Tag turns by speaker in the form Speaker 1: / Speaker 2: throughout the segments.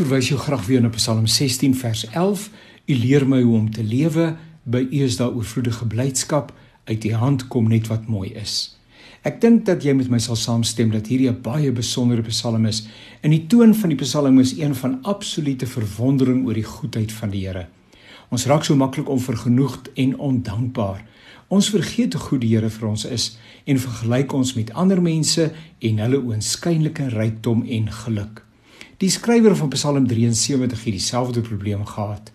Speaker 1: verwys jou graag weer na Psalm 16 vers 11. U leer my hoe om te lewe, by U is daar oorvloedige blydskap, uit U hand kom net wat mooi is. Ek dink dat jy met my sal saamstem dat hierdie 'n baie besondere Psalm is. In die toon van die Psalm is een van absolute verwondering oor die goedheid van die Here. Ons raak so maklik onvergenoegd en ondankbaar. Ons vergeet hoe goed die Here vir ons is en vergelyk ons met ander mense en hulle oënskynlike rykdom en geluk. Die skrywer van Psalm 73 het dieselfde probleem gehad.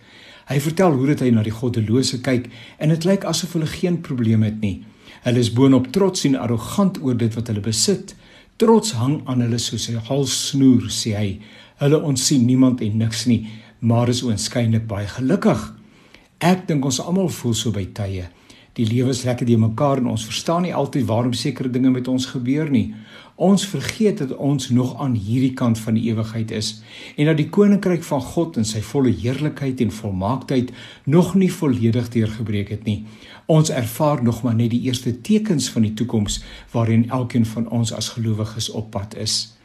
Speaker 1: Hy vertel hoe dit hy na die goddelose kyk en dit lyk asof hulle geen probleem het nie. Hulle is boonop trots en arrogant oor dit wat hulle besit. Trots hang aan hulle soos 'n halssnoer, sê hy. Hulle onsien niemand en niks nie, maar is oënskynlik baie gelukkig. Ek dink ons almal voel so by tye. Die lewe is lekker die mekaar en ons verstaan nie altyd waarom sekere dinge met ons gebeur nie. Ons vergeet dat ons nog aan hierdie kant van die ewigheid is en dat die koninkryk van God in sy volle heerlikheid en volmaaktheid nog nie volledig deurgebreek het nie. Ons ervaar nog maar net die eerste tekens van die toekoms waarin elkeen van ons as gelowiges op pad is.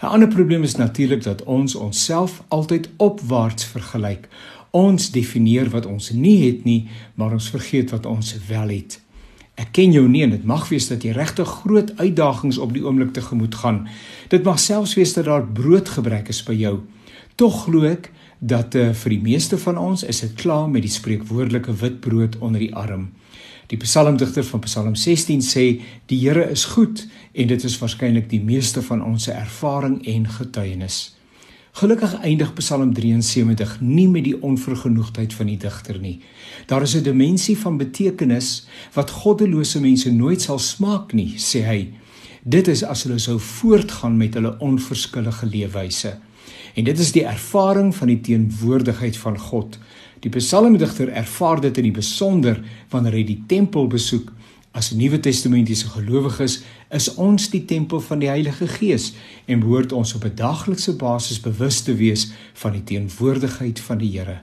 Speaker 1: 'n Ander probleem is natuurlik dat ons onsself altyd opwaarts vergelyk. Ons definieer wat ons nie het nie, maar ons vergeet wat ons wel het. Ek ken jou nie en dit mag wees dat jy regtig groot uitdagings op die oomblik tegemoet gaan. Dit mag selfs wees dat daar broodgebrek is by jou. Tog glo ek dat uh, vir die meeste van ons is dit klaar met die spreekwoordelike wit brood onder die arm. Die psalmdigter van Psalm 16 sê die Here is goed en dit is waarskynlik die meeste van ons se ervaring en getuienis. Gelukkig eindig Psalm 73 nie met die onvergenoegdheid van die digter nie. Daar is 'n dimensie van betekenis wat goddelose mense nooit sal smaak nie, sê hy. Dit is as hulle sou voortgaan met hulle onverskillige leefwyse. En dit is die ervaring van die teenwoordigheid van God. Die psalmdigter ervaar dit in die besonder wanneer hy die tempel besoek As Nuwe Testamentiese gelowiges is ons die tempel van die Heilige Gees en behoort ons op 'n daaglikse basis bewus te wees van die teenwoordigheid van die Here.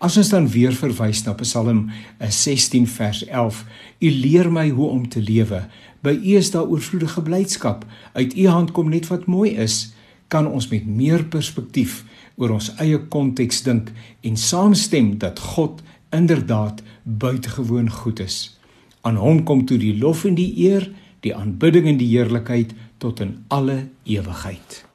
Speaker 1: As ons dan weer verwys na Psalm 16 vers 11, U leer my hoe om te lewe. By U is daar oorvloedige blydskap. Uit U hand kom net wat mooi is. Kan ons met meer perspektief oor ons eie konteks dink en saamstem dat God inderdaad buitengewoon goed is. Aan hom kom toe die lof en die eer, die aanbidding en die heerlikheid tot in alle ewigheid.